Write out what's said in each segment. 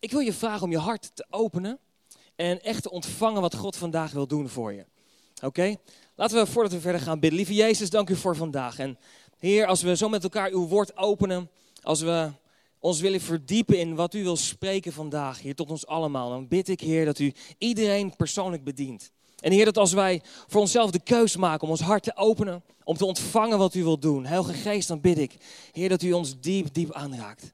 ik wil je vragen om je hart te openen en echt te ontvangen wat God vandaag wil doen voor je. Oké? Laten we voordat we verder gaan bidden. Lieve Jezus, dank u voor vandaag. En Heer, als we zo met elkaar uw woord openen, als we ons willen verdiepen in wat u wil spreken vandaag, hier tot ons allemaal, dan bid ik, Heer, dat u iedereen persoonlijk bedient. En Heer, dat als wij voor onszelf de keus maken om ons hart te openen, om te ontvangen wat u wilt doen, Heilige Geest, dan bid ik, Heer, dat u ons diep, diep aanraakt.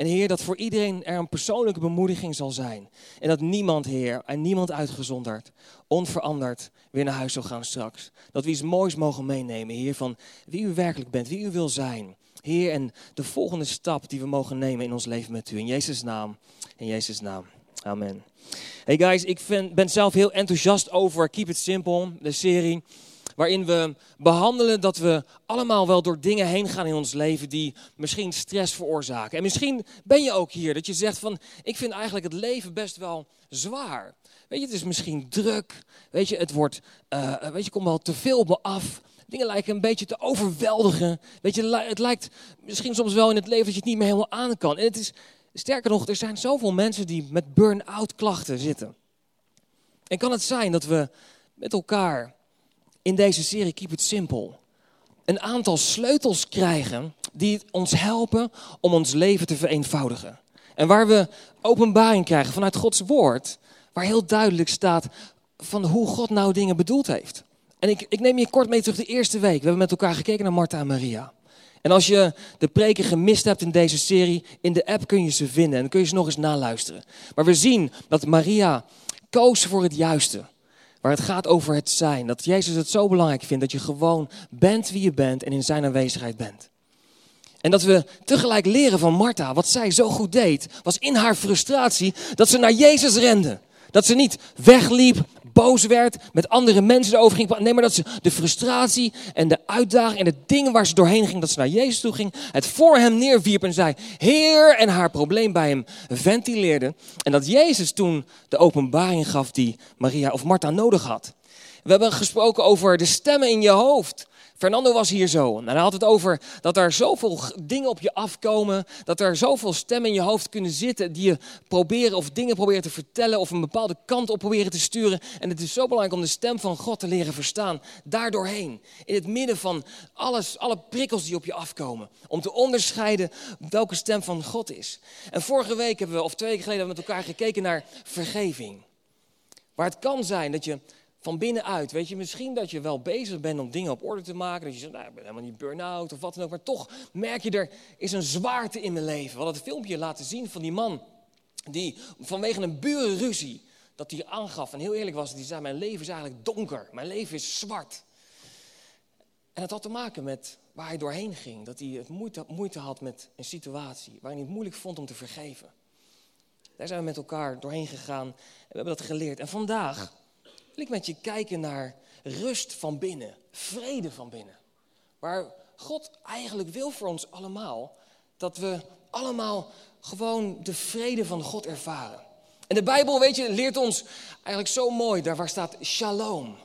En Heer, dat voor iedereen er een persoonlijke bemoediging zal zijn. En dat niemand, Heer, en niemand uitgezonderd, onveranderd weer naar huis zal gaan straks. Dat we iets moois mogen meenemen, Heer, van wie u werkelijk bent, wie u wil zijn. Heer, en de volgende stap die we mogen nemen in ons leven met u. In Jezus' naam, in Jezus' naam. Amen. Hey guys, ik ben zelf heel enthousiast over Keep It Simple, de serie. Waarin we behandelen dat we allemaal wel door dingen heen gaan in ons leven die misschien stress veroorzaken. En misschien ben je ook hier dat je zegt van, ik vind eigenlijk het leven best wel zwaar. Weet je, het is misschien druk. Weet je, het wordt, uh, weet je, komt wel te veel op me af. Dingen lijken een beetje te overweldigen. Weet je, het lijkt misschien soms wel in het leven dat je het niet meer helemaal aan kan. En het is, sterker nog, er zijn zoveel mensen die met burn-out klachten zitten. En kan het zijn dat we met elkaar in deze serie Keep It Simple een aantal sleutels krijgen die ons helpen om ons leven te vereenvoudigen. En waar we openbaring krijgen vanuit Gods woord, waar heel duidelijk staat van hoe God nou dingen bedoeld heeft. En ik, ik neem je kort mee terug de eerste week. We hebben met elkaar gekeken naar Martha en Maria. En als je de preken gemist hebt in deze serie, in de app kun je ze vinden en kun je ze nog eens naluisteren. Maar we zien dat Maria koos voor het juiste. Waar het gaat over het zijn. Dat Jezus het zo belangrijk vindt dat je gewoon bent wie je bent en in zijn aanwezigheid bent. En dat we tegelijk leren van Martha, wat zij zo goed deed, was in haar frustratie dat ze naar Jezus rende. Dat ze niet wegliep, boos werd, met andere mensen erover ging. Nee, maar dat ze de frustratie en de uitdaging en de dingen waar ze doorheen ging, dat ze naar Jezus toe ging, het voor hem neerwierp en zei, Heer, en haar probleem bij hem ventileerde. En dat Jezus toen de openbaring gaf die Maria of Martha nodig had. We hebben gesproken over de stemmen in je hoofd. Fernando was hier zo. En hij had het over dat er zoveel dingen op je afkomen. Dat er zoveel stemmen in je hoofd kunnen zitten. Die je proberen of dingen proberen te vertellen. Of een bepaalde kant op proberen te sturen. En het is zo belangrijk om de stem van God te leren verstaan. Daardoorheen. In het midden van alles, alle prikkels die op je afkomen. Om te onderscheiden welke stem van God is. En vorige week hebben we, of twee weken geleden, hebben we met elkaar gekeken naar vergeving. Waar het kan zijn dat je van binnenuit. Weet je, misschien dat je wel bezig bent om dingen op orde te maken. Dat je zegt, nou, ik ben helemaal niet burn-out of wat dan ook. Maar toch merk je, er is een zwaarte in mijn leven. We hadden het filmpje laten zien van die man die vanwege een burenruzie dat hij aangaf. En heel eerlijk was, die zei, mijn leven is eigenlijk donker. Mijn leven is zwart. En dat had te maken met waar hij doorheen ging. Dat hij het moeite, moeite had met een situatie waarin hij het moeilijk vond om te vergeven. Daar zijn we met elkaar doorheen gegaan en we hebben dat geleerd. En vandaag wil ik met je kijken naar rust van binnen, vrede van binnen. Waar God eigenlijk wil voor ons allemaal, dat we allemaal gewoon de vrede van God ervaren. En de Bijbel, weet je, leert ons eigenlijk zo mooi, daar waar staat shalom. Dat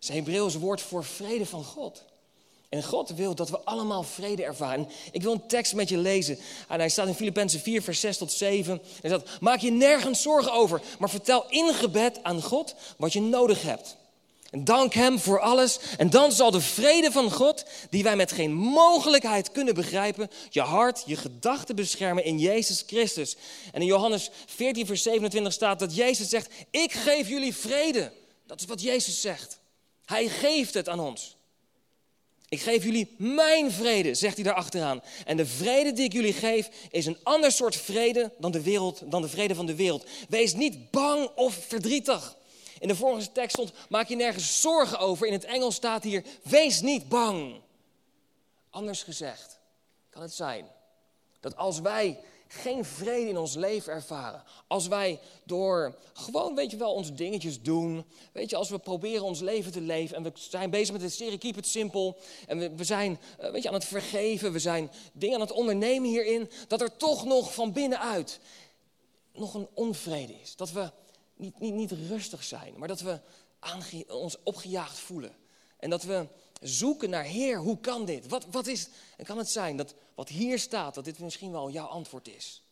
is een Hebreeuws woord voor vrede van God. En God wil dat we allemaal vrede ervaren. Ik wil een tekst met je lezen. En hij staat in Filippenzen 4, vers 6 tot 7. Hij staat, maak je nergens zorgen over, maar vertel in gebed aan God wat je nodig hebt. En dank Hem voor alles. En dan zal de vrede van God, die wij met geen mogelijkheid kunnen begrijpen, je hart, je gedachten beschermen in Jezus Christus. En in Johannes 14, vers 27 staat dat Jezus zegt, ik geef jullie vrede. Dat is wat Jezus zegt. Hij geeft het aan ons. Ik geef jullie mijn vrede, zegt hij daar achteraan. En de vrede die ik jullie geef is een ander soort vrede dan de, wereld, dan de vrede van de wereld. Wees niet bang of verdrietig. In de vorige tekst stond, maak je nergens zorgen over. In het Engels staat hier, wees niet bang. Anders gezegd, kan het zijn dat als wij geen vrede in ons leven ervaren. Als wij door gewoon, weet je wel, onze dingetjes doen. Weet je, als we proberen ons leven te leven. En we zijn bezig met de serie Keep It Simple. En we, we zijn, eh, weet je, aan het vergeven. We zijn dingen aan het ondernemen hierin. Dat er toch nog van binnenuit nog een onvrede is. Dat we niet, niet, niet rustig zijn. Maar dat we ons opgejaagd voelen. En dat we zoeken naar Heer, hoe kan dit? Wat, wat is, en kan het zijn dat wat hier staat, dat dit misschien wel jouw antwoord is?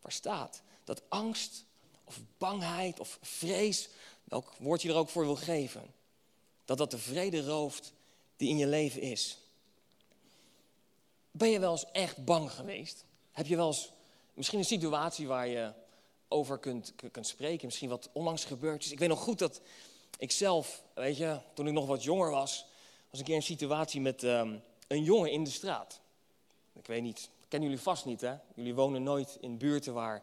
Waar staat dat angst of bangheid of vrees, welk woord je er ook voor wil geven, dat dat de vrede rooft die in je leven is. Ben je wel eens echt bang geweest? Heb je wel eens misschien een situatie waar je over kunt, kunt spreken, misschien wat onlangs gebeurd is? Ik weet nog goed dat ik zelf, weet je, toen ik nog wat jonger was, was een keer een situatie met ehm, een jongen in de straat. Ik weet niet, kennen jullie vast niet hè? Jullie wonen nooit in buurten waar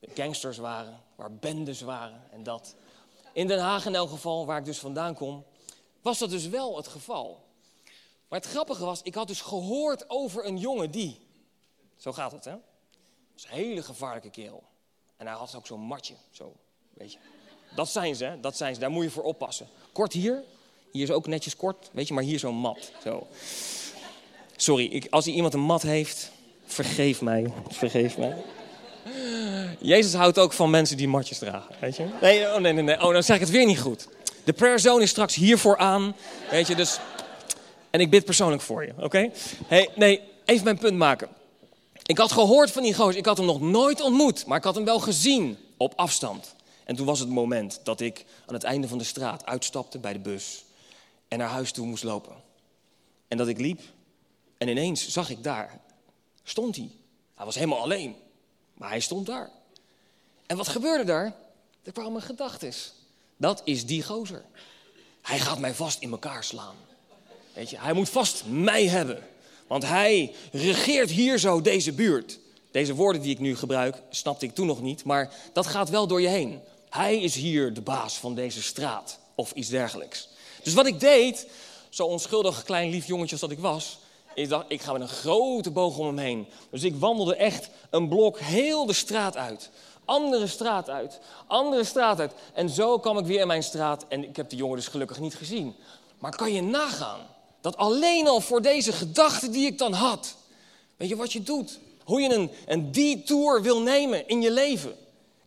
gangsters waren, waar bendes waren en dat. In Den Haag in elk geval, waar ik dus vandaan kom, was dat dus wel het geval. Maar het grappige was, ik had dus gehoord over een jongen die, zo gaat het hè, was een hele gevaarlijke kerel. En hij had ook zo'n matje, zo, weet je. Dat zijn ze, hè? dat zijn ze, daar moet je voor oppassen. Kort hier, hier is ook netjes kort, weet je, maar hier zo'n mat, zo. Sorry, ik, als iemand een mat heeft, vergeef mij, vergeef mij. Jezus houdt ook van mensen die matjes dragen, weet je. Nee, oh nee, nee, nee, oh dan zeg ik het weer niet goed. De prayer zone is straks hiervoor aan, weet je, dus... En ik bid persoonlijk voor je, oké? Hey, nee, even mijn punt maken. Ik had gehoord van die gozer, ik had hem nog nooit ontmoet, maar ik had hem wel gezien op afstand. En toen was het moment dat ik aan het einde van de straat uitstapte bij de bus en naar huis toe moest lopen. En dat ik liep en ineens zag ik daar, stond hij. Hij was helemaal alleen, maar hij stond daar. En wat gebeurde daar? Er kwamen gedachten. Dat is die gozer. Hij gaat mij vast in elkaar slaan. Weet je, hij moet vast mij hebben. Want hij regeert hier zo deze buurt. Deze woorden die ik nu gebruik, snapte ik toen nog niet, maar dat gaat wel door je heen. Hij is hier de baas van deze straat of iets dergelijks. Dus wat ik deed, zo onschuldig klein lief jongetje als dat ik was, ik dacht, ik ga met een grote boog om hem heen. Dus ik wandelde echt een blok heel de straat uit. Andere straat uit, andere straat uit. En zo kwam ik weer in mijn straat en ik heb die jongen dus gelukkig niet gezien. Maar kan je nagaan dat alleen al voor deze gedachte die ik dan had, weet je wat je doet? Hoe je een, een detour wil nemen in je leven.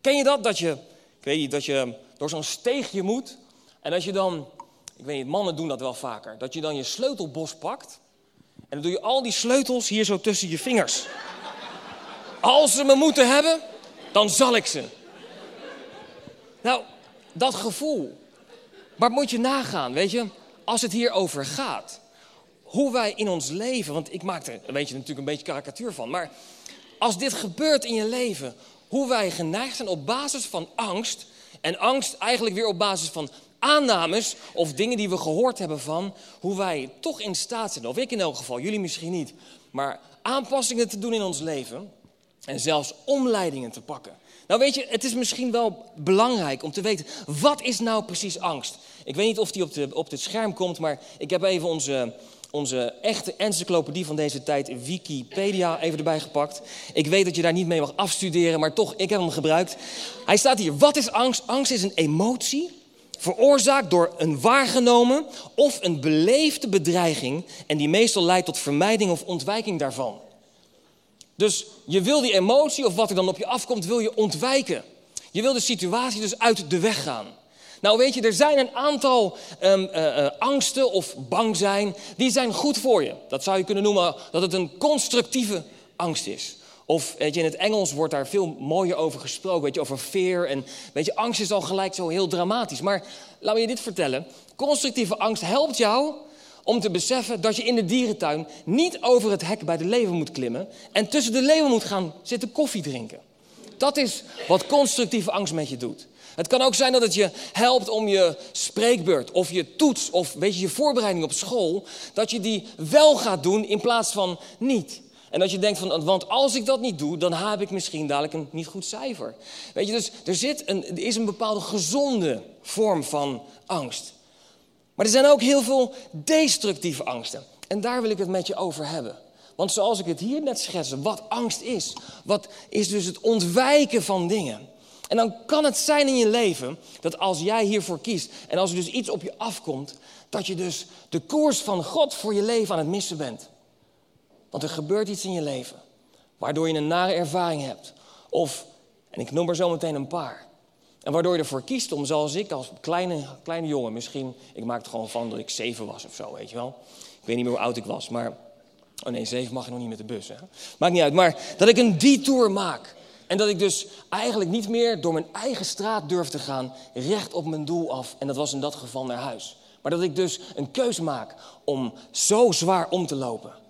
Ken je dat? Dat je, weet niet, dat je door zo'n steegje moet en dat je dan, ik weet niet, mannen doen dat wel vaker, dat je dan je sleutelbos pakt en dan doe je al die sleutels hier zo tussen je vingers. Als ze me moeten hebben, dan zal ik ze. Nou, dat gevoel. Maar moet je nagaan, weet je, als het hier over gaat. Hoe wij in ons leven, want ik maak er weet je, natuurlijk een beetje karikatuur van. Maar als dit gebeurt in je leven, hoe wij geneigd zijn op basis van angst. En angst eigenlijk weer op basis van aannames of dingen die we gehoord hebben van hoe wij toch in staat zijn, of ik in elk geval, jullie misschien niet, maar aanpassingen te doen in ons leven en zelfs omleidingen te pakken. Nou weet je, het is misschien wel belangrijk om te weten, wat is nou precies angst? Ik weet niet of die op, de, op het scherm komt, maar ik heb even onze, onze echte encyclopedie van deze tijd, Wikipedia, even erbij gepakt. Ik weet dat je daar niet mee mag afstuderen, maar toch, ik heb hem gebruikt. Hij staat hier, wat is angst? Angst is een emotie veroorzaakt door een waargenomen of een beleefde bedreiging en die meestal leidt tot vermijding of ontwijking daarvan. Dus je wil die emotie of wat er dan op je afkomt, wil je ontwijken. Je wil de situatie dus uit de weg gaan. Nou weet je, er zijn een aantal um, uh, angsten of bang zijn, die zijn goed voor je. Dat zou je kunnen noemen dat het een constructieve angst is. Of weet je, in het Engels wordt daar veel mooier over gesproken, weet je, over fear. En weet je, angst is al gelijk zo heel dramatisch. Maar laat me je dit vertellen. Constructieve angst helpt jou om te beseffen dat je in de dierentuin niet over het hek bij de leeuwen moet klimmen en tussen de leeuwen moet gaan zitten koffie drinken. Dat is wat constructieve angst met je doet. Het kan ook zijn dat het je helpt om je spreekbeurt of je toets of weet je, je voorbereiding op school, dat je die wel gaat doen in plaats van niet. En dat je denkt van, want als ik dat niet doe, dan heb ik misschien dadelijk een niet goed cijfer. Weet je, dus er, zit een, er is een bepaalde gezonde vorm van angst. Maar er zijn ook heel veel destructieve angsten. En daar wil ik het met je over hebben. Want zoals ik het hier net schetste, wat angst is, wat is dus het ontwijken van dingen. En dan kan het zijn in je leven dat als jij hiervoor kiest en als er dus iets op je afkomt, dat je dus de koers van God voor je leven aan het missen bent. Want er gebeurt iets in je leven waardoor je een nare ervaring hebt. Of, en ik noem er zo meteen een paar. En waardoor je ervoor kiest om, zoals ik als kleine, kleine jongen, misschien, ik maak het gewoon van dat ik zeven was of zo, weet je wel. Ik weet niet meer hoe oud ik was, maar, oh nee, zeven mag je nog niet met de bus, hè. Maakt niet uit, maar dat ik een detour maak. En dat ik dus eigenlijk niet meer door mijn eigen straat durf te gaan, recht op mijn doel af. En dat was in dat geval naar huis. Maar dat ik dus een keus maak om zo zwaar om te lopen.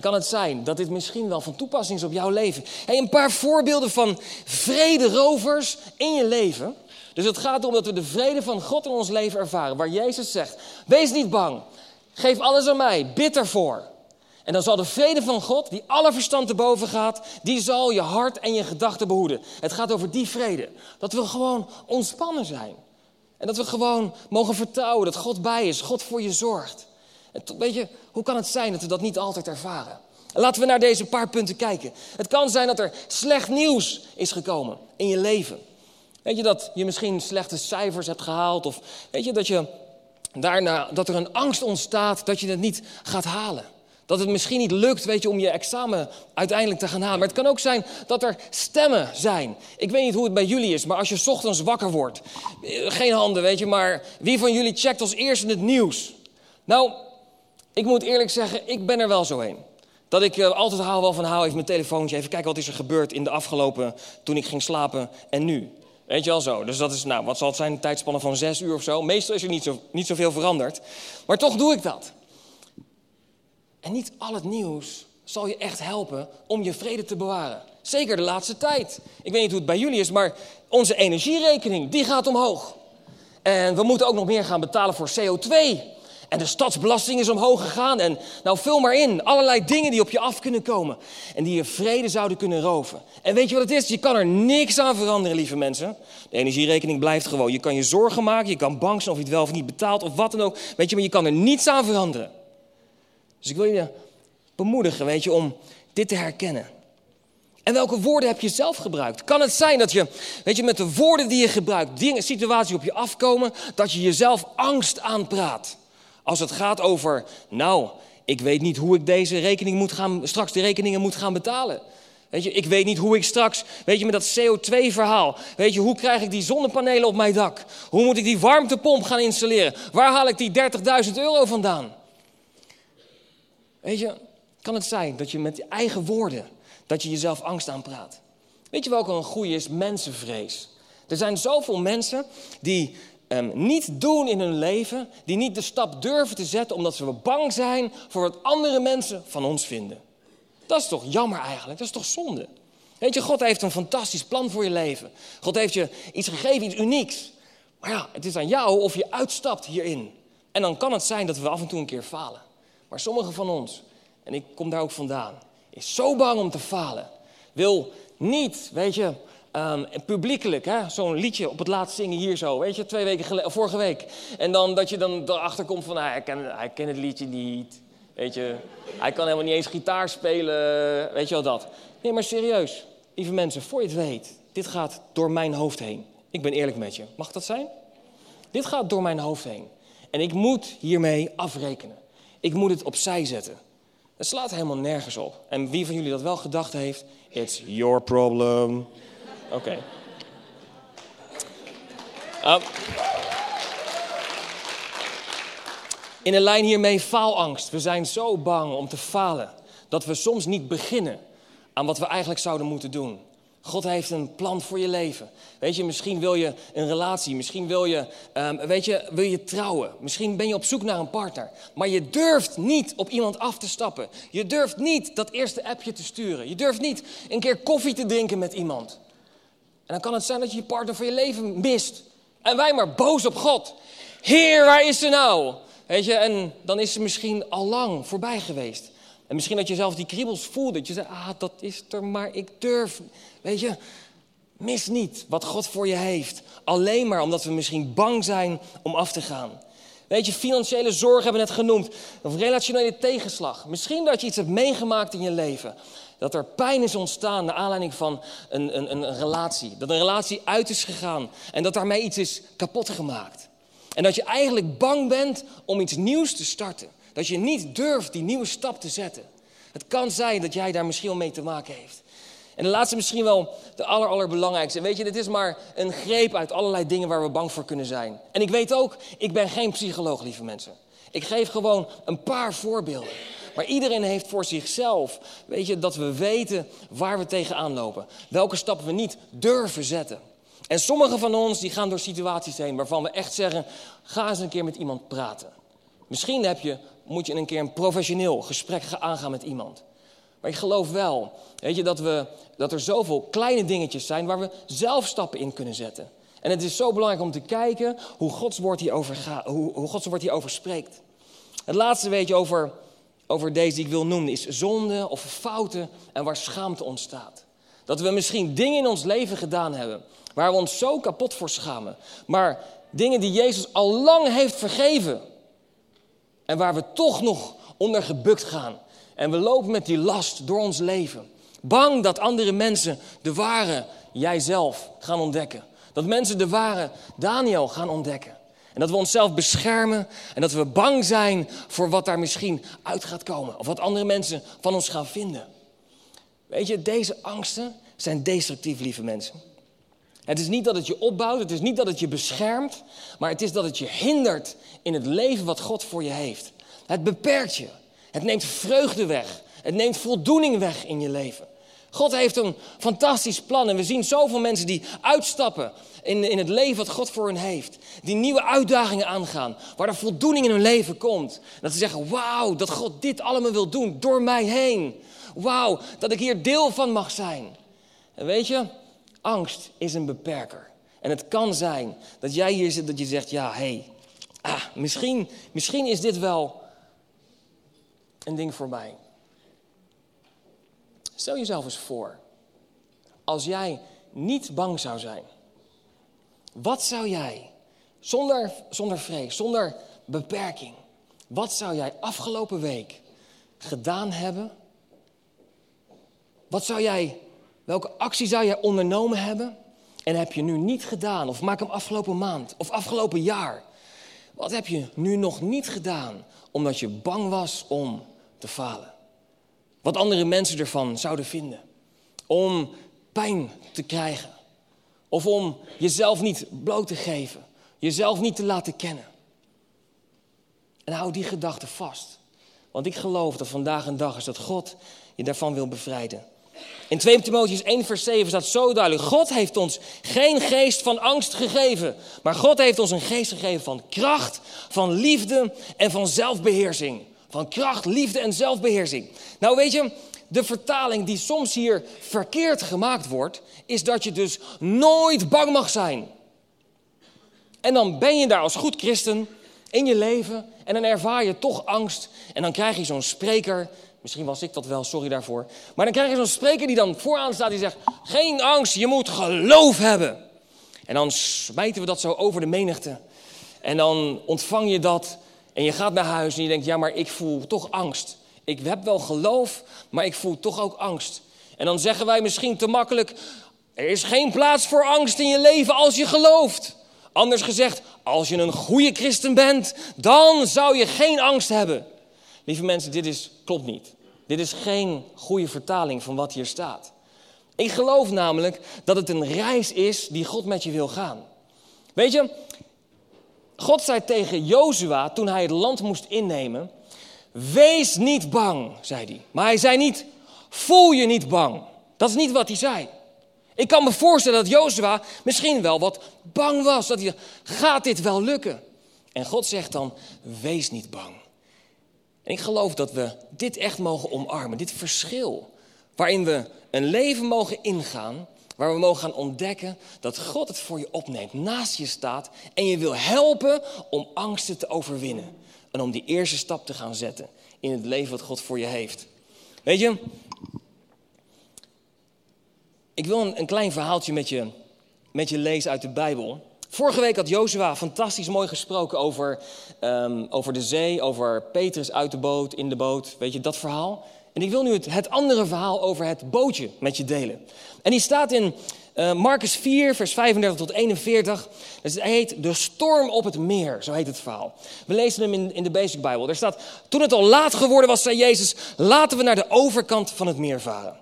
Kan het zijn dat dit misschien wel van toepassing is op jouw leven? Hey, een paar voorbeelden van vrederovers in je leven. Dus het gaat erom dat we de vrede van God in ons leven ervaren. Waar Jezus zegt, wees niet bang. Geef alles aan mij, bid ervoor. En dan zal de vrede van God, die alle verstand te boven gaat, die zal je hart en je gedachten behoeden. Het gaat over die vrede. Dat we gewoon ontspannen zijn. En dat we gewoon mogen vertrouwen dat God bij is, God voor je zorgt. En weet je, hoe kan het zijn dat we dat niet altijd ervaren? laten we naar deze paar punten kijken. Het kan zijn dat er slecht nieuws is gekomen in je leven. Weet je dat je misschien slechte cijfers hebt gehaald of weet je dat je daarna dat er een angst ontstaat dat je het niet gaat halen. Dat het misschien niet lukt, weet je, om je examen uiteindelijk te gaan halen. Maar het kan ook zijn dat er stemmen zijn. Ik weet niet hoe het bij jullie is, maar als je ochtends wakker wordt. Eh, geen handen, weet je, maar wie van jullie checkt als eerste het nieuws? Nou, ik moet eerlijk zeggen, ik ben er wel zo heen. Dat ik uh, altijd haal wel van hou even mijn telefoontje, even kijken wat is er gebeurd in de afgelopen, toen ik ging slapen en nu. Weet je wel zo. Dus dat is, nou, wat zal het zijn, een tijdspanne van zes uur of zo. Meestal is er niet, zo, niet zoveel veranderd. Maar toch doe ik dat. En niet al het nieuws zal je echt helpen om je vrede te bewaren. Zeker de laatste tijd. Ik weet niet hoe het bij jullie is, maar onze energierekening, die gaat omhoog. En we moeten ook nog meer gaan betalen voor CO2. En de stadsbelasting is omhoog gegaan. En nou, vul maar in. Allerlei dingen die op je af kunnen komen. En die je vrede zouden kunnen roven. En weet je wat het is? Je kan er niks aan veranderen, lieve mensen. De energierekening blijft gewoon. Je kan je zorgen maken. Je kan bang zijn of je het wel of niet betaalt. Of wat dan ook. Weet je, maar je kan er niets aan veranderen. Dus ik wil je bemoedigen, weet je, om dit te herkennen. En welke woorden heb je zelf gebruikt? Kan het zijn dat je, weet je, met de woorden die je gebruikt, dingen, situaties op je afkomen, dat je jezelf angst aanpraat? Als het gaat over, nou, ik weet niet hoe ik deze rekening moet gaan, straks de rekeningen moet gaan betalen. Weet je, ik weet niet hoe ik straks, weet je, met dat CO2-verhaal, weet je, hoe krijg ik die zonnepanelen op mijn dak? Hoe moet ik die warmtepomp gaan installeren? Waar haal ik die 30.000 euro vandaan? Weet je, kan het zijn dat je met je eigen woorden, dat je jezelf angst aanpraat? Weet je welke een goede is? Mensenvrees. Er zijn zoveel mensen die um, niet doen in hun leven, die niet de stap durven te zetten omdat ze bang zijn voor wat andere mensen van ons vinden. Dat is toch jammer eigenlijk, dat is toch zonde? Weet je, God heeft een fantastisch plan voor je leven. God heeft je iets gegeven, iets unieks. Maar ja, het is aan jou of je uitstapt hierin. En dan kan het zijn dat we af en toe een keer falen. Maar sommigen van ons, en ik kom daar ook vandaan, is zo bang om te falen. Wil niet, weet je, um, publiekelijk, zo'n liedje op het laatst zingen hier zo, weet je, twee weken geleden, vorige week. En dan dat je dan erachter komt van, nou, hij, ken, kent het liedje niet, weet je. Hij kan helemaal niet eens gitaar spelen, weet je wel dat. Nee, maar serieus, lieve mensen, voor je het weet, dit gaat door mijn hoofd heen. Ik ben eerlijk met je. Mag dat zijn? Dit gaat door mijn hoofd heen. En ik moet hiermee afrekenen. Ik moet het opzij zetten. Het slaat helemaal nergens op. En wie van jullie dat wel gedacht heeft, it's your problem. Oké. Ah. in een lijn hiermee faalangst. We zijn zo bang om te falen dat we soms niet beginnen aan wat we eigenlijk zouden moeten doen. God heeft een plan voor je leven. Weet je, misschien wil je een relatie, misschien wil je, um, weet je, wil je trouwen. Misschien ben je op zoek naar een partner. Maar je durft niet op iemand af te stappen. Je durft niet dat eerste appje te sturen. Je durft niet een keer koffie te drinken met iemand. En dan kan het zijn dat je je partner voor je leven mist. En wij maar boos op God. Heer, waar is ze nou? Weet je, en dan is ze misschien al lang voorbij geweest. En misschien dat je zelf die kriebels voelde. Dat je zei, ah, dat is er, maar ik durf. Weet je, mis niet wat God voor je heeft. Alleen maar omdat we misschien bang zijn om af te gaan. Weet je, financiële zorg hebben we net genoemd. Of relationele tegenslag. Misschien dat je iets hebt meegemaakt in je leven. Dat er pijn is ontstaan naar aanleiding van een, een, een relatie. Dat een relatie uit is gegaan. En dat daarmee iets is kapot gemaakt. En dat je eigenlijk bang bent om iets nieuws te starten. Dat je niet durft die nieuwe stap te zetten. Het kan zijn dat jij daar misschien wel mee te maken heeft. En de laatste misschien wel de aller, allerbelangrijkste. Weet je, dit is maar een greep uit allerlei dingen waar we bang voor kunnen zijn. En ik weet ook, ik ben geen psycholoog, lieve mensen. Ik geef gewoon een paar voorbeelden. Maar iedereen heeft voor zichzelf, weet je, dat we weten waar we tegenaan lopen. Welke stappen we niet durven zetten. En sommigen van ons die gaan door situaties heen waarvan we echt zeggen, ga eens een keer met iemand praten. Misschien heb je, moet je een keer een professioneel gesprek aangaan met iemand. Maar ik geloof wel, weet je, dat, we, dat er zoveel kleine dingetjes zijn waar we zelf stappen in kunnen zetten. En het is zo belangrijk om te kijken hoe Gods woord hierover, gaat, hoe, hoe Gods woord hierover spreekt. Het laatste weet je over, over deze die ik wil noemen is zonde of fouten en waar schaamte ontstaat. Dat we misschien dingen in ons leven gedaan hebben waar we ons zo kapot voor schamen. Maar dingen die Jezus al lang heeft vergeven. En waar we toch nog onder gebukt gaan. En we lopen met die last door ons leven. Bang dat andere mensen de ware jijzelf gaan ontdekken. Dat mensen de ware Daniel gaan ontdekken. En dat we onszelf beschermen en dat we bang zijn voor wat daar misschien uit gaat komen. Of wat andere mensen van ons gaan vinden. Weet je, deze angsten zijn destructief, lieve mensen. Het is niet dat het je opbouwt, het is niet dat het je beschermt, maar het is dat het je hindert in het leven wat God voor je heeft. Het beperkt je. Het neemt vreugde weg. Het neemt voldoening weg in je leven. God heeft een fantastisch plan en we zien zoveel mensen die uitstappen in, in het leven wat God voor hen heeft. Die nieuwe uitdagingen aangaan, waar er voldoening in hun leven komt. Dat ze zeggen, wauw, dat God dit allemaal wil doen door mij heen. Wauw, dat ik hier deel van mag zijn. En weet je, angst is een beperker. En het kan zijn dat jij hier zit dat je zegt, ja, hé, hey, ah, misschien, misschien is dit wel een ding voor mij. Stel jezelf eens voor, als jij niet bang zou zijn, wat zou jij, zonder, zonder vrees, zonder beperking, wat zou jij afgelopen week gedaan hebben? Wat zou jij, welke actie zou jij ondernomen hebben en heb je nu niet gedaan? Of maak hem afgelopen maand of afgelopen jaar. Wat heb je nu nog niet gedaan omdat je bang was om te falen? Wat andere mensen ervan zouden vinden. Om pijn te krijgen. Of om jezelf niet bloot te geven. Jezelf niet te laten kennen. En hou die gedachte vast. Want ik geloof dat vandaag een dag is dat God je daarvan wil bevrijden. In 2 Timotheus 1 vers 7 staat zo duidelijk. God heeft ons geen geest van angst gegeven. Maar God heeft ons een geest gegeven van kracht, van liefde en van zelfbeheersing. Van kracht, liefde en zelfbeheersing. Nou weet je, de vertaling die soms hier verkeerd gemaakt wordt, is dat je dus nooit bang mag zijn. En dan ben je daar als goed christen in je leven en dan ervaar je toch angst. En dan krijg je zo'n spreker, misschien was ik dat wel, sorry daarvoor. Maar dan krijg je zo'n spreker die dan vooraan staat die zegt, geen angst, je moet geloof hebben. En dan smijten we dat zo over de menigte. En dan ontvang je dat en je gaat naar huis en je denkt, ja, maar ik voel toch angst. Ik heb wel geloof, maar ik voel toch ook angst. En dan zeggen wij misschien te makkelijk, er is geen plaats voor angst in je leven als je gelooft. Anders gezegd, als je een goede christen bent, dan zou je geen angst hebben. Lieve mensen, dit is, klopt niet. Dit is geen goede vertaling van wat hier staat. Ik geloof namelijk dat het een reis is die God met je wil gaan. Weet je, God zei tegen Jozua toen hij het land moest innemen: Wees niet bang, zei hij. Maar hij zei niet: Voel je niet bang. Dat is niet wat hij zei. Ik kan me voorstellen dat Jozua misschien wel wat bang was. Dat hij gaat dit wel lukken? En God zegt dan, wees niet bang. En ik geloof dat we dit echt mogen omarmen. Dit verschil. Waarin we een leven mogen ingaan Waar we mogen gaan ontdekken dat God het voor je opneemt, naast je staat en je wil helpen om angsten te overwinnen. En om die eerste stap te gaan zetten in het leven wat God voor je heeft. Weet je, ik wil een, een klein verhaaltje met je, met je lezen uit de Bijbel. Vorige week had Jozua fantastisch mooi gesproken over, um, over de zee, over Petrus uit de boot, in de boot. Weet je, dat verhaal. En ik wil nu het andere verhaal over het bootje met je delen. En die staat in uh, Marcus 4, vers 35 tot 41. Het heet De storm op het meer, zo heet het verhaal. We lezen hem in, in de Basic Bible. Er staat, toen het al laat geworden was, zei Jezus, laten we naar de overkant van het meer varen.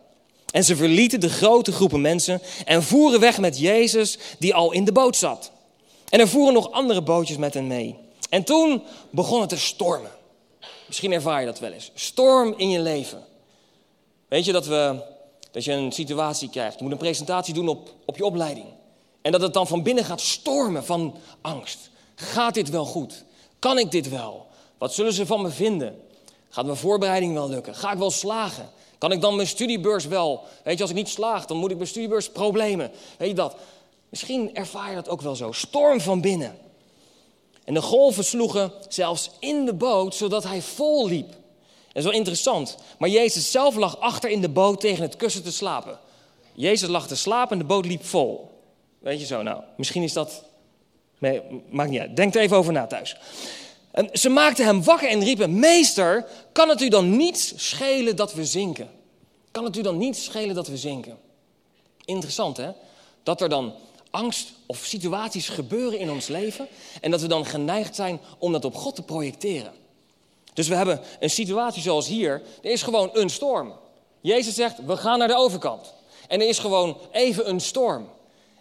En ze verlieten de grote groepen mensen en voeren weg met Jezus, die al in de boot zat. En er voeren nog andere bootjes met hen mee. En toen begon het te stormen. Misschien ervaar je dat wel eens. Storm in je leven. Weet je dat, we, dat je een situatie krijgt. Je moet een presentatie doen op, op je opleiding. En dat het dan van binnen gaat stormen van angst. Gaat dit wel goed? Kan ik dit wel? Wat zullen ze van me vinden? Gaat mijn voorbereiding wel lukken? Ga ik wel slagen? Kan ik dan mijn studiebeurs wel? Weet je, als ik niet slaag, dan moet ik mijn studiebeurs problemen. Weet je dat? Misschien ervaar je dat ook wel zo. Storm van binnen. En de golven sloegen zelfs in de boot, zodat hij vol liep. Dat is wel interessant. Maar Jezus zelf lag achter in de boot tegen het kussen te slapen. Jezus lag te slapen en de boot liep vol. Weet je zo, nou, misschien is dat... Nee, maakt niet uit. Denk er even over na thuis. En ze maakten hem wakker en riepen: Meester, kan het u dan niet schelen dat we zinken? Kan het u dan niet schelen dat we zinken? Interessant hè? Dat er dan angst of situaties gebeuren in ons leven en dat we dan geneigd zijn om dat op God te projecteren. Dus we hebben een situatie zoals hier, er is gewoon een storm. Jezus zegt, we gaan naar de overkant. En er is gewoon even een storm.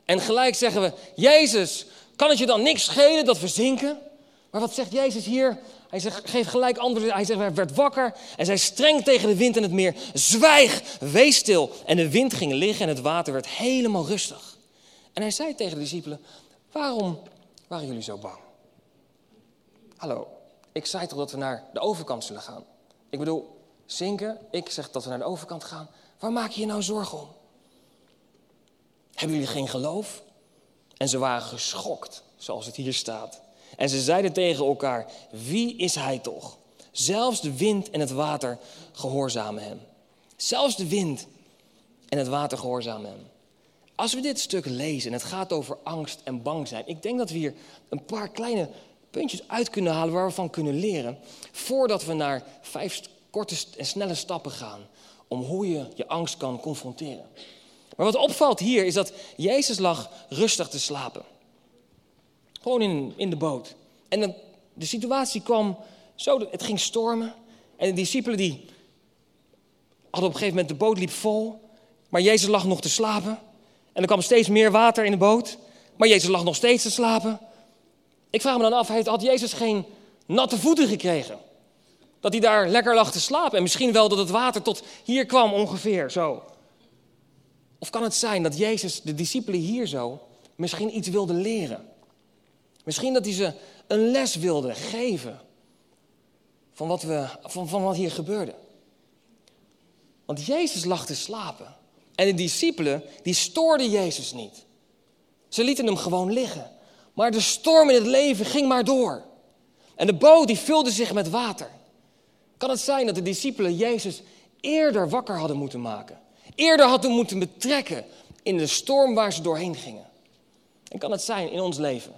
En gelijk zeggen we, Jezus, kan het je dan niks schelen dat we zinken? Maar wat zegt Jezus hier? Hij zegt, geeft gelijk antwoord. Hij zegt, hij werd wakker en zei streng tegen de wind en het meer. Zwijg, wees stil. En de wind ging liggen en het water werd helemaal rustig. En hij zei tegen de discipelen, waarom waren jullie zo bang? Hallo, ik zei toch dat we naar de overkant zullen gaan? Ik bedoel, zinken, ik zeg dat we naar de overkant gaan. Waar maak je je nou zorgen om? Hebben jullie geen geloof? En ze waren geschokt, zoals het hier staat. En ze zeiden tegen elkaar: Wie is hij toch? Zelfs de wind en het water gehoorzamen hem. Zelfs de wind en het water gehoorzamen hem. Als we dit stuk lezen en het gaat over angst en bang zijn, ik denk dat we hier een paar kleine puntjes uit kunnen halen waar we van kunnen leren, voordat we naar vijf korte en snelle stappen gaan om hoe je je angst kan confronteren. Maar wat opvalt hier is dat Jezus lag rustig te slapen. Gewoon in, in de boot. En de, de situatie kwam zo, het ging stormen. En de discipelen die hadden op een gegeven moment, de boot liep vol. Maar Jezus lag nog te slapen. En er kwam steeds meer water in de boot. Maar Jezus lag nog steeds te slapen. Ik vraag me dan af, had Jezus geen natte voeten gekregen? Dat hij daar lekker lag te slapen. En misschien wel dat het water tot hier kwam ongeveer, zo. Of kan het zijn dat Jezus de discipelen hier zo misschien iets wilde leren? Misschien dat hij ze een les wilde geven van wat, we, van, van wat hier gebeurde. Want Jezus lag te slapen. En de discipelen, die stoorden Jezus niet. Ze lieten hem gewoon liggen. Maar de storm in het leven ging maar door. En de boot die vulde zich met water. Kan het zijn dat de discipelen Jezus eerder wakker hadden moeten maken? Eerder hadden moeten betrekken in de storm waar ze doorheen gingen? En kan het zijn in ons leven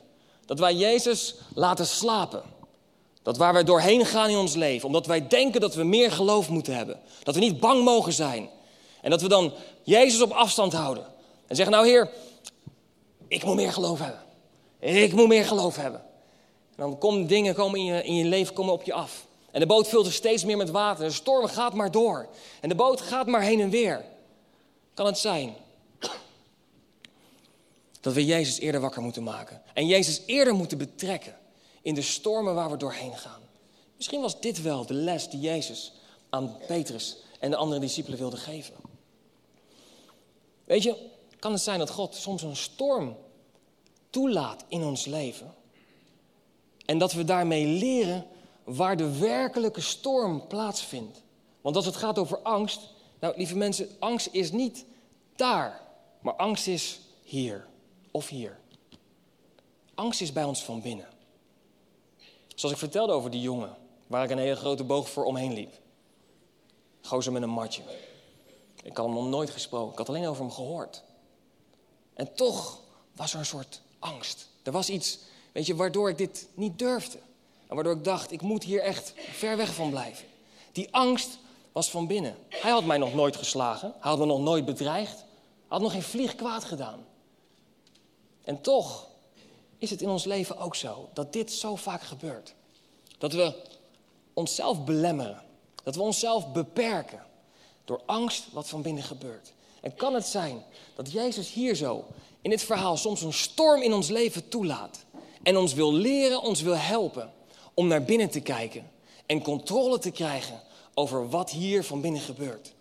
dat wij Jezus laten slapen. Dat waar wij doorheen gaan in ons leven, omdat wij denken dat we meer geloof moeten hebben. Dat we niet bang mogen zijn. En dat we dan Jezus op afstand houden. En zeggen, nou Heer, ik moet meer geloof hebben. Ik moet meer geloof hebben. En dan komen dingen komen in, je, in je leven komen op je af. En de boot vult er steeds meer met water. De storm gaat maar door. En de boot gaat maar heen en weer. Kan het zijn dat we Jezus eerder wakker moeten maken. En Jezus eerder moeten betrekken in de stormen waar we doorheen gaan. Misschien was dit wel de les die Jezus aan Petrus en de andere discipelen wilde geven. Weet je, kan het zijn dat God soms een storm toelaat in ons leven. En dat we daarmee leren waar de werkelijke storm plaatsvindt. Want als het gaat over angst, nou lieve mensen, angst is niet daar, maar angst is hier of hier. Angst is bij ons van binnen. Zoals ik vertelde over die jongen, waar ik een hele grote boog voor omheen liep. Gozer met een matje. Ik had hem nog nooit gesproken, ik had alleen over hem gehoord. En toch was er een soort angst. Er was iets, weet je, waardoor ik dit niet durfde. En waardoor ik dacht, ik moet hier echt ver weg van blijven. Die angst was van binnen. Hij had mij nog nooit geslagen, hij had me nog nooit bedreigd, hij had nog geen vlieg kwaad gedaan. En toch is het in ons leven ook zo dat dit zo vaak gebeurt. Dat we onszelf belemmeren, dat we onszelf beperken door angst wat van binnen gebeurt. En kan het zijn dat Jezus hier zo in dit verhaal soms een storm in ons leven toelaat en ons wil leren, ons wil helpen om naar binnen te kijken en controle te krijgen over wat hier van binnen gebeurt.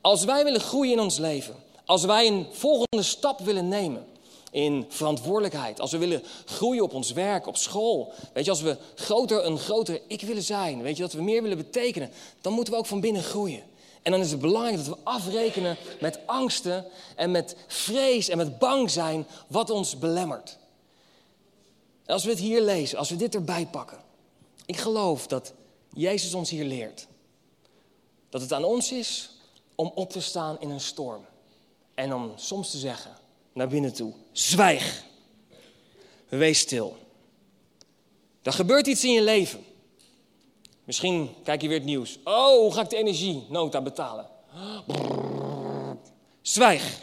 Als wij willen groeien in ons leven, als wij een volgende stap willen nemen in verantwoordelijkheid, als we willen groeien op ons werk, op school, weet je, als we groter, een groter ik willen zijn, weet je, dat we meer willen betekenen, dan moeten we ook van binnen groeien. En dan is het belangrijk dat we afrekenen met angsten en met vrees en met bang zijn wat ons belemmert. Als we het hier lezen, als we dit erbij pakken, ik geloof dat Jezus ons hier leert dat het aan ons is om op te staan in een storm. En om soms te zeggen, naar binnen toe, zwijg. Wees stil. Er gebeurt iets in je leven. Misschien kijk je weer het nieuws. Oh, hoe ga ik de energienota betalen? Zwijg.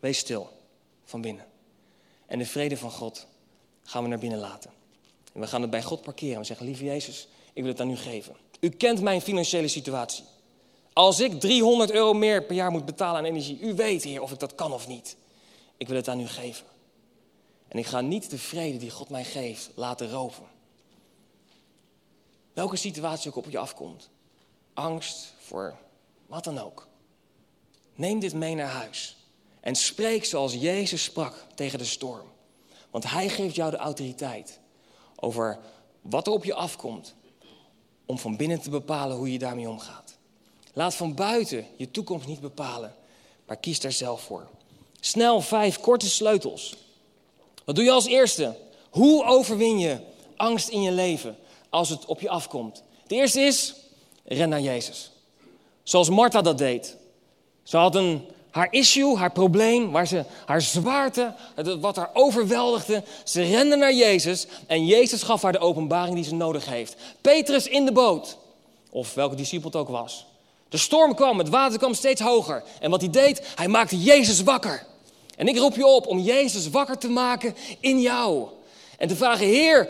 Wees stil van binnen. En de vrede van God gaan we naar binnen laten. En we gaan het bij God parkeren. We zeggen, lieve Jezus, ik wil het aan u geven. U kent mijn financiële situatie. Als ik 300 euro meer per jaar moet betalen aan energie, u weet, Heer, of ik dat kan of niet. Ik wil het aan u geven. En ik ga niet de vrede die God mij geeft laten roven. Welke situatie ook op je afkomt. Angst voor wat dan ook. Neem dit mee naar huis. En spreek zoals Jezus sprak tegen de storm. Want Hij geeft jou de autoriteit over wat er op je afkomt. Om van binnen te bepalen hoe je daarmee omgaat. Laat van buiten je toekomst niet bepalen, maar kies daar zelf voor. Snel vijf korte sleutels. Wat doe je als eerste? Hoe overwin je angst in je leven als het op je afkomt? De eerste is, ren naar Jezus. Zoals Martha dat deed. Ze had een, haar issue, haar probleem, waar ze, haar zwaarte, wat haar overweldigde. Ze rende naar Jezus en Jezus gaf haar de openbaring die ze nodig heeft. Petrus in de boot, of welke discipel het ook was. De storm kwam, het water kwam steeds hoger. En wat hij deed, hij maakte Jezus wakker. En ik roep je op om Jezus wakker te maken in jou. En te vragen, Heer,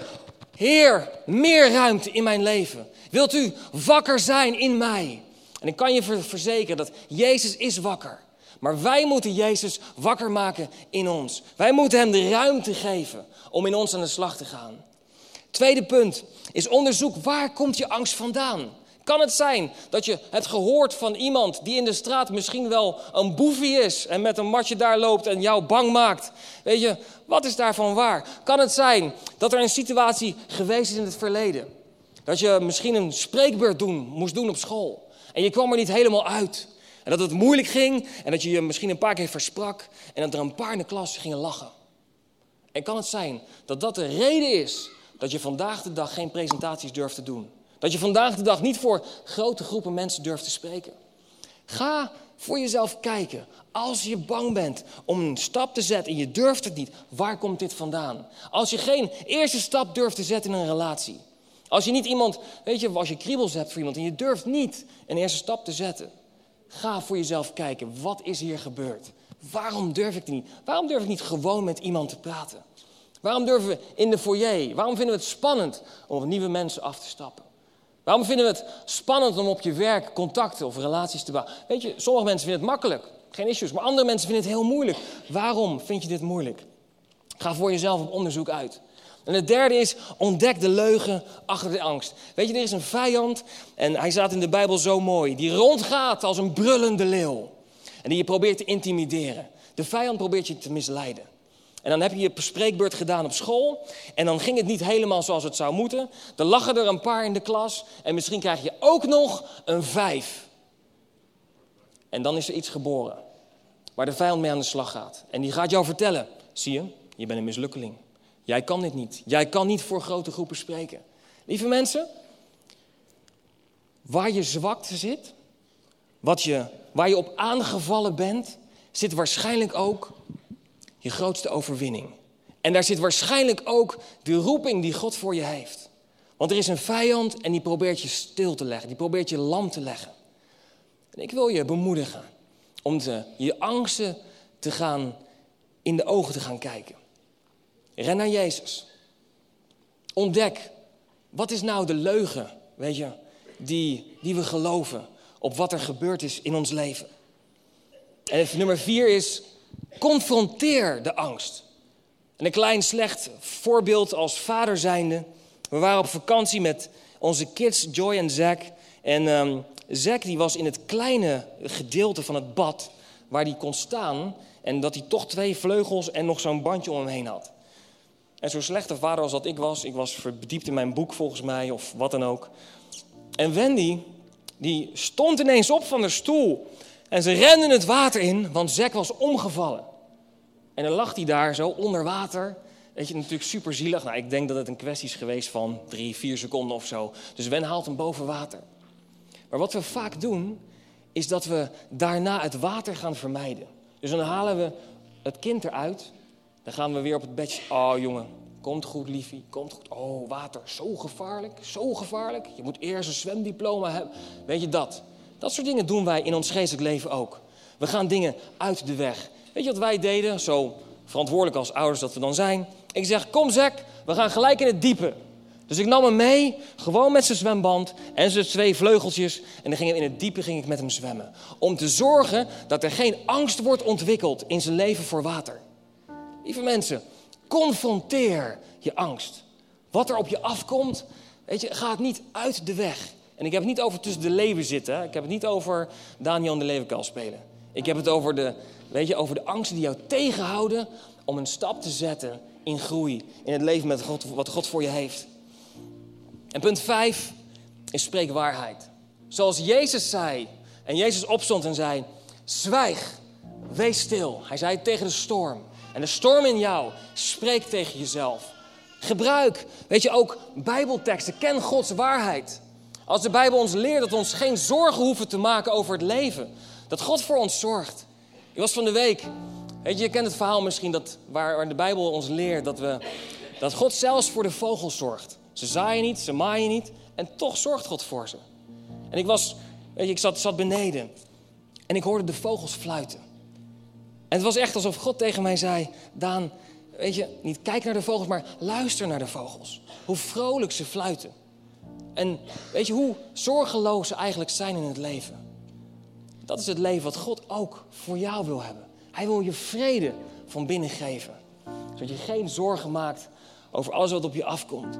Heer, meer ruimte in mijn leven. Wilt u wakker zijn in mij? En ik kan je verzekeren dat Jezus is wakker. Maar wij moeten Jezus wakker maken in ons. Wij moeten Hem de ruimte geven om in ons aan de slag te gaan. Tweede punt is onderzoek waar komt je angst vandaan? Kan het zijn dat je het gehoord van iemand die in de straat misschien wel een boefie is en met een matje daar loopt en jou bang maakt? Weet je, wat is daarvan waar? Kan het zijn dat er een situatie geweest is in het verleden? Dat je misschien een spreekbeurt doen, moest doen op school en je kwam er niet helemaal uit. En dat het moeilijk ging en dat je je misschien een paar keer versprak en dat er een paar in de klas gingen lachen. En kan het zijn dat dat de reden is dat je vandaag de dag geen presentaties durft te doen? Dat je vandaag de dag niet voor grote groepen mensen durft te spreken. Ga voor jezelf kijken. Als je bang bent om een stap te zetten en je durft het niet, waar komt dit vandaan? Als je geen eerste stap durft te zetten in een relatie. Als je niet iemand, weet je, als je kriebels hebt voor iemand en je durft niet een eerste stap te zetten. Ga voor jezelf kijken, wat is hier gebeurd? Waarom durf ik het niet? Waarom durf ik niet gewoon met iemand te praten? Waarom durven we in de foyer? Waarom vinden we het spannend om op nieuwe mensen af te stappen? Waarom vinden we het spannend om op je werk contacten of relaties te bouwen? Weet je, sommige mensen vinden het makkelijk, geen issues, maar andere mensen vinden het heel moeilijk. Waarom vind je dit moeilijk? Ga voor jezelf op onderzoek uit. En het derde is, ontdek de leugen achter de angst. Weet je, er is een vijand, en hij staat in de Bijbel zo mooi, die rondgaat als een brullende leeuw. En die je probeert te intimideren. De vijand probeert je te misleiden. En dan heb je je spreekbeurt gedaan op school. En dan ging het niet helemaal zoals het zou moeten. Dan lachen er een paar in de klas. En misschien krijg je ook nog een vijf. En dan is er iets geboren. Waar de vijand mee aan de slag gaat. En die gaat jou vertellen. Zie je, je bent een mislukkeling. Jij kan dit niet. Jij kan niet voor grote groepen spreken. Lieve mensen. Waar je zwakte zit. Wat je, waar je op aangevallen bent. Zit waarschijnlijk ook je grootste overwinning. En daar zit waarschijnlijk ook de roeping die God voor je heeft. Want er is een vijand en die probeert je stil te leggen, die probeert je lam te leggen. En ik wil je bemoedigen om te, je angsten te gaan in de ogen te gaan kijken. Ren naar Jezus. Ontdek, wat is nou de leugen, weet je, die, die we geloven op wat er gebeurd is in ons leven. En nummer vier is, Confronteer de angst. En een klein slecht voorbeeld als vader zijnde. We waren op vakantie met Onze kids, Joy en Zack. En um, Zack die was in het kleine gedeelte van het bad waar hij kon staan. En dat hij toch twee vleugels en nog zo'n bandje om hem heen had. En zo slechte vader als dat ik was, ik was verdiept in mijn boek volgens mij of wat dan ook. En Wendy, die stond ineens op van de stoel. En ze renden het water in, want Zack was omgevallen. En dan lag hij daar zo onder water. Weet je, natuurlijk super zielig. Nou, ik denk dat het een kwestie is geweest van drie, vier seconden of zo. Dus Wen haalt hem boven water. Maar wat we vaak doen, is dat we daarna het water gaan vermijden. Dus dan halen we het kind eruit. Dan gaan we weer op het bedje. Oh jongen, komt goed liefie, komt goed. Oh, water, zo gevaarlijk, zo gevaarlijk. Je moet eerst een zwemdiploma hebben. Weet je dat? Dat soort dingen doen wij in ons geestelijk leven ook. We gaan dingen uit de weg. Weet je wat wij deden, zo verantwoordelijk als ouders dat we dan zijn? Ik zeg, kom Zek, we gaan gelijk in het diepe. Dus ik nam hem mee, gewoon met zijn zwemband en zijn twee vleugeltjes. En dan ging in het diepe ging ik met hem zwemmen. Om te zorgen dat er geen angst wordt ontwikkeld in zijn leven voor water. Lieve mensen, confronteer je angst. Wat er op je afkomt, weet je, gaat niet uit de weg. En ik heb het niet over tussen de leven zitten. Ik heb het niet over Daniel de leeuwenkal spelen. Ik heb het over de, weet je, over de angsten die jou tegenhouden om een stap te zetten in groei. In het leven met God, wat God voor je heeft. En punt 5 is spreek waarheid. Zoals Jezus zei. En Jezus opstond en zei: Zwijg, wees stil. Hij zei tegen de storm. En de storm in jou, spreek tegen jezelf. Gebruik, weet je, ook Bijbelteksten. Ken Gods waarheid. Als de Bijbel ons leert dat we ons geen zorgen hoeven te maken over het leven. Dat God voor ons zorgt. Ik was van de week, weet je, je kent het verhaal misschien dat, waar, waar de Bijbel ons leert dat, we, dat God zelfs voor de vogels zorgt. Ze zaaien niet, ze maaien niet en toch zorgt God voor ze. En ik was, weet je, ik zat, zat beneden en ik hoorde de vogels fluiten. En het was echt alsof God tegen mij zei, Daan, weet je, niet kijk naar de vogels, maar luister naar de vogels. Hoe vrolijk ze fluiten. En weet je hoe zorgeloos ze eigenlijk zijn in het leven? Dat is het leven wat God ook voor jou wil hebben. Hij wil je vrede van binnen geven. Zodat je geen zorgen maakt over alles wat op je afkomt.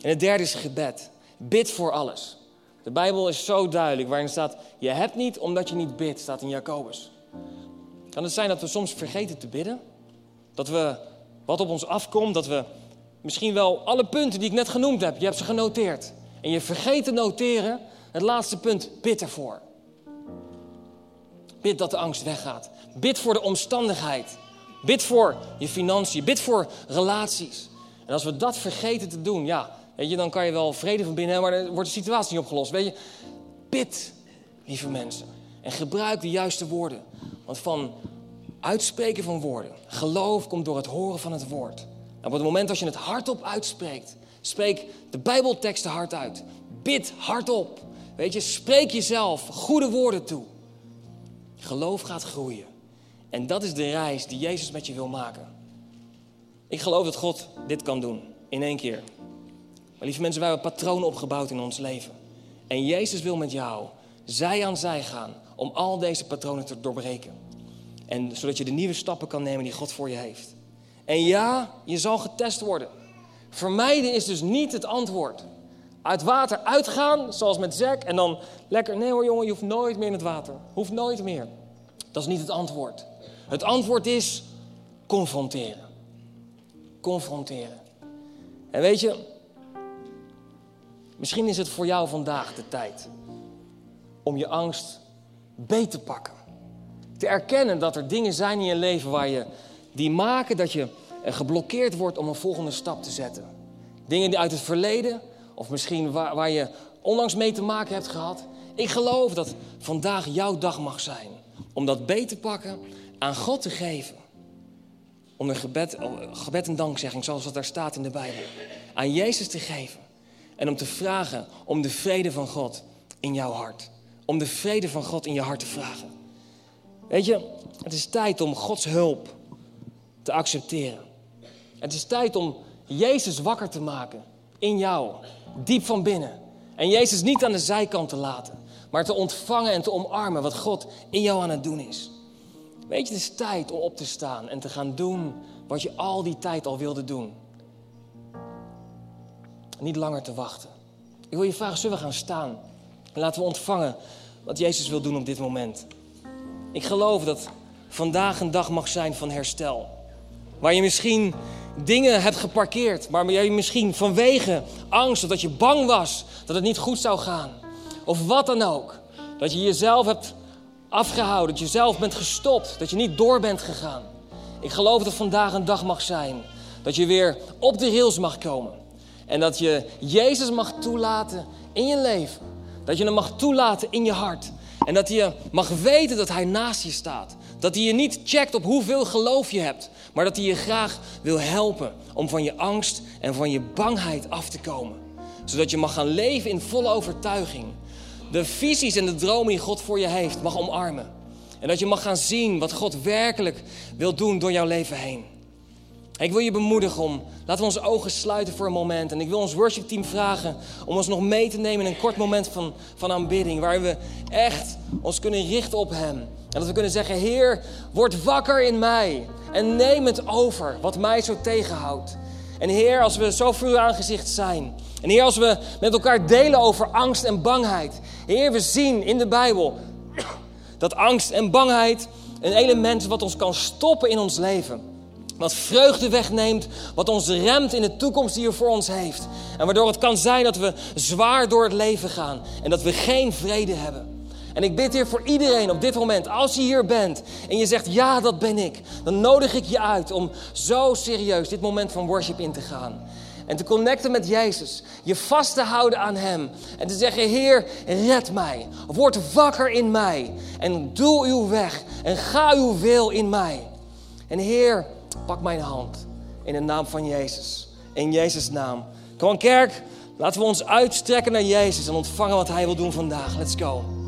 En het derde is gebed. Bid voor alles. De Bijbel is zo duidelijk waarin staat: Je hebt niet omdat je niet bidt, staat in Jacobus. Kan het zijn dat we soms vergeten te bidden? Dat we wat op ons afkomt, dat we misschien wel alle punten die ik net genoemd heb, je hebt ze genoteerd. En je vergeet te noteren, het laatste punt, bid ervoor. Bid dat de angst weggaat. Bid voor de omstandigheid. Bid voor je financiën. Bid voor relaties. En als we dat vergeten te doen, ja, weet je, dan kan je wel vrede van binnen hebben, maar dan wordt de situatie niet opgelost. Weet je, bid, lieve mensen. En gebruik de juiste woorden. Want van uitspreken van woorden, geloof komt door het horen van het woord. En op het moment dat je het hardop uitspreekt, spreek de Bijbelteksten hard uit. Bid hardop. Weet je, spreek jezelf goede woorden toe. Geloof gaat groeien. En dat is de reis die Jezus met je wil maken. Ik geloof dat God dit kan doen in één keer. Maar lieve mensen, wij hebben patronen opgebouwd in ons leven. En Jezus wil met jou zij aan zij gaan om al deze patronen te doorbreken. En zodat je de nieuwe stappen kan nemen die God voor je heeft. En ja, je zal getest worden. Vermijden is dus niet het antwoord. Uit water uitgaan, zoals met Zack, en dan lekker, nee hoor jongen, je hoeft nooit meer in het water. Hoeft nooit meer. Dat is niet het antwoord. Het antwoord is confronteren. Confronteren. En weet je, misschien is het voor jou vandaag de tijd om je angst beet te pakken. Te erkennen dat er dingen zijn in je leven waar je, die maken dat je geblokkeerd wordt om een volgende stap te zetten. Dingen die uit het verleden, of misschien waar, waar je onlangs mee te maken hebt gehad. Ik geloof dat vandaag jouw dag mag zijn om dat beet te pakken, aan God te geven. Om een gebed, gebed en dankzegging, zoals dat daar staat in de Bijbel, aan Jezus te geven. En om te vragen om de vrede van God in jouw hart. Om de vrede van God in je hart te vragen. Weet je, het is tijd om Gods hulp te accepteren. Het is tijd om Jezus wakker te maken in jou, diep van binnen. En Jezus niet aan de zijkant te laten, maar te ontvangen en te omarmen wat God in jou aan het doen is. Weet je, het is tijd om op te staan en te gaan doen wat je al die tijd al wilde doen. Niet langer te wachten. Ik wil je vragen, zullen we gaan staan? En laten we ontvangen wat Jezus wil doen op dit moment. Ik geloof dat vandaag een dag mag zijn van herstel. Waar je misschien dingen hebt geparkeerd, maar je misschien vanwege angst, dat je bang was dat het niet goed zou gaan. Of wat dan ook. Dat je jezelf hebt afgehouden, dat je zelf bent gestopt, dat je niet door bent gegaan. Ik geloof dat vandaag een dag mag zijn dat je weer op de rails mag komen. En dat je Jezus mag toelaten in je leven. Dat je hem mag toelaten in je hart. En dat je mag weten dat hij naast je staat. Dat hij je niet checkt op hoeveel geloof je hebt. Maar dat hij je graag wil helpen om van je angst en van je bangheid af te komen. Zodat je mag gaan leven in volle overtuiging. De visies en de dromen die God voor je heeft mag omarmen. En dat je mag gaan zien wat God werkelijk wil doen door jouw leven heen. Ik wil je bemoedigen om, laten we onze ogen sluiten voor een moment. En ik wil ons worshipteam vragen om ons nog mee te nemen in een kort moment van, van aanbidding. Waar we echt ons kunnen richten op Hem. En dat we kunnen zeggen, Heer, word wakker in mij. En neem het over wat mij zo tegenhoudt. En Heer, als we zo voor uw aangezicht zijn. En Heer, als we met elkaar delen over angst en bangheid. Heer, we zien in de Bijbel dat angst en bangheid een element is wat ons kan stoppen in ons leven. Wat vreugde wegneemt, wat ons remt in de toekomst die er voor ons heeft. En waardoor het kan zijn dat we zwaar door het leven gaan en dat we geen vrede hebben. En ik bid hier voor iedereen op dit moment, als je hier bent en je zegt ja, dat ben ik, dan nodig ik je uit om zo serieus dit moment van worship in te gaan. En te connecten met Jezus, je vast te houden aan Hem en te zeggen, Heer, red mij, word wakker in mij en doe uw weg en ga uw wil in mij. En Heer, Pak mijn hand in de naam van Jezus. In Jezus' naam. Kom kerk, laten we ons uitstrekken naar Jezus en ontvangen wat Hij wil doen vandaag. Let's go.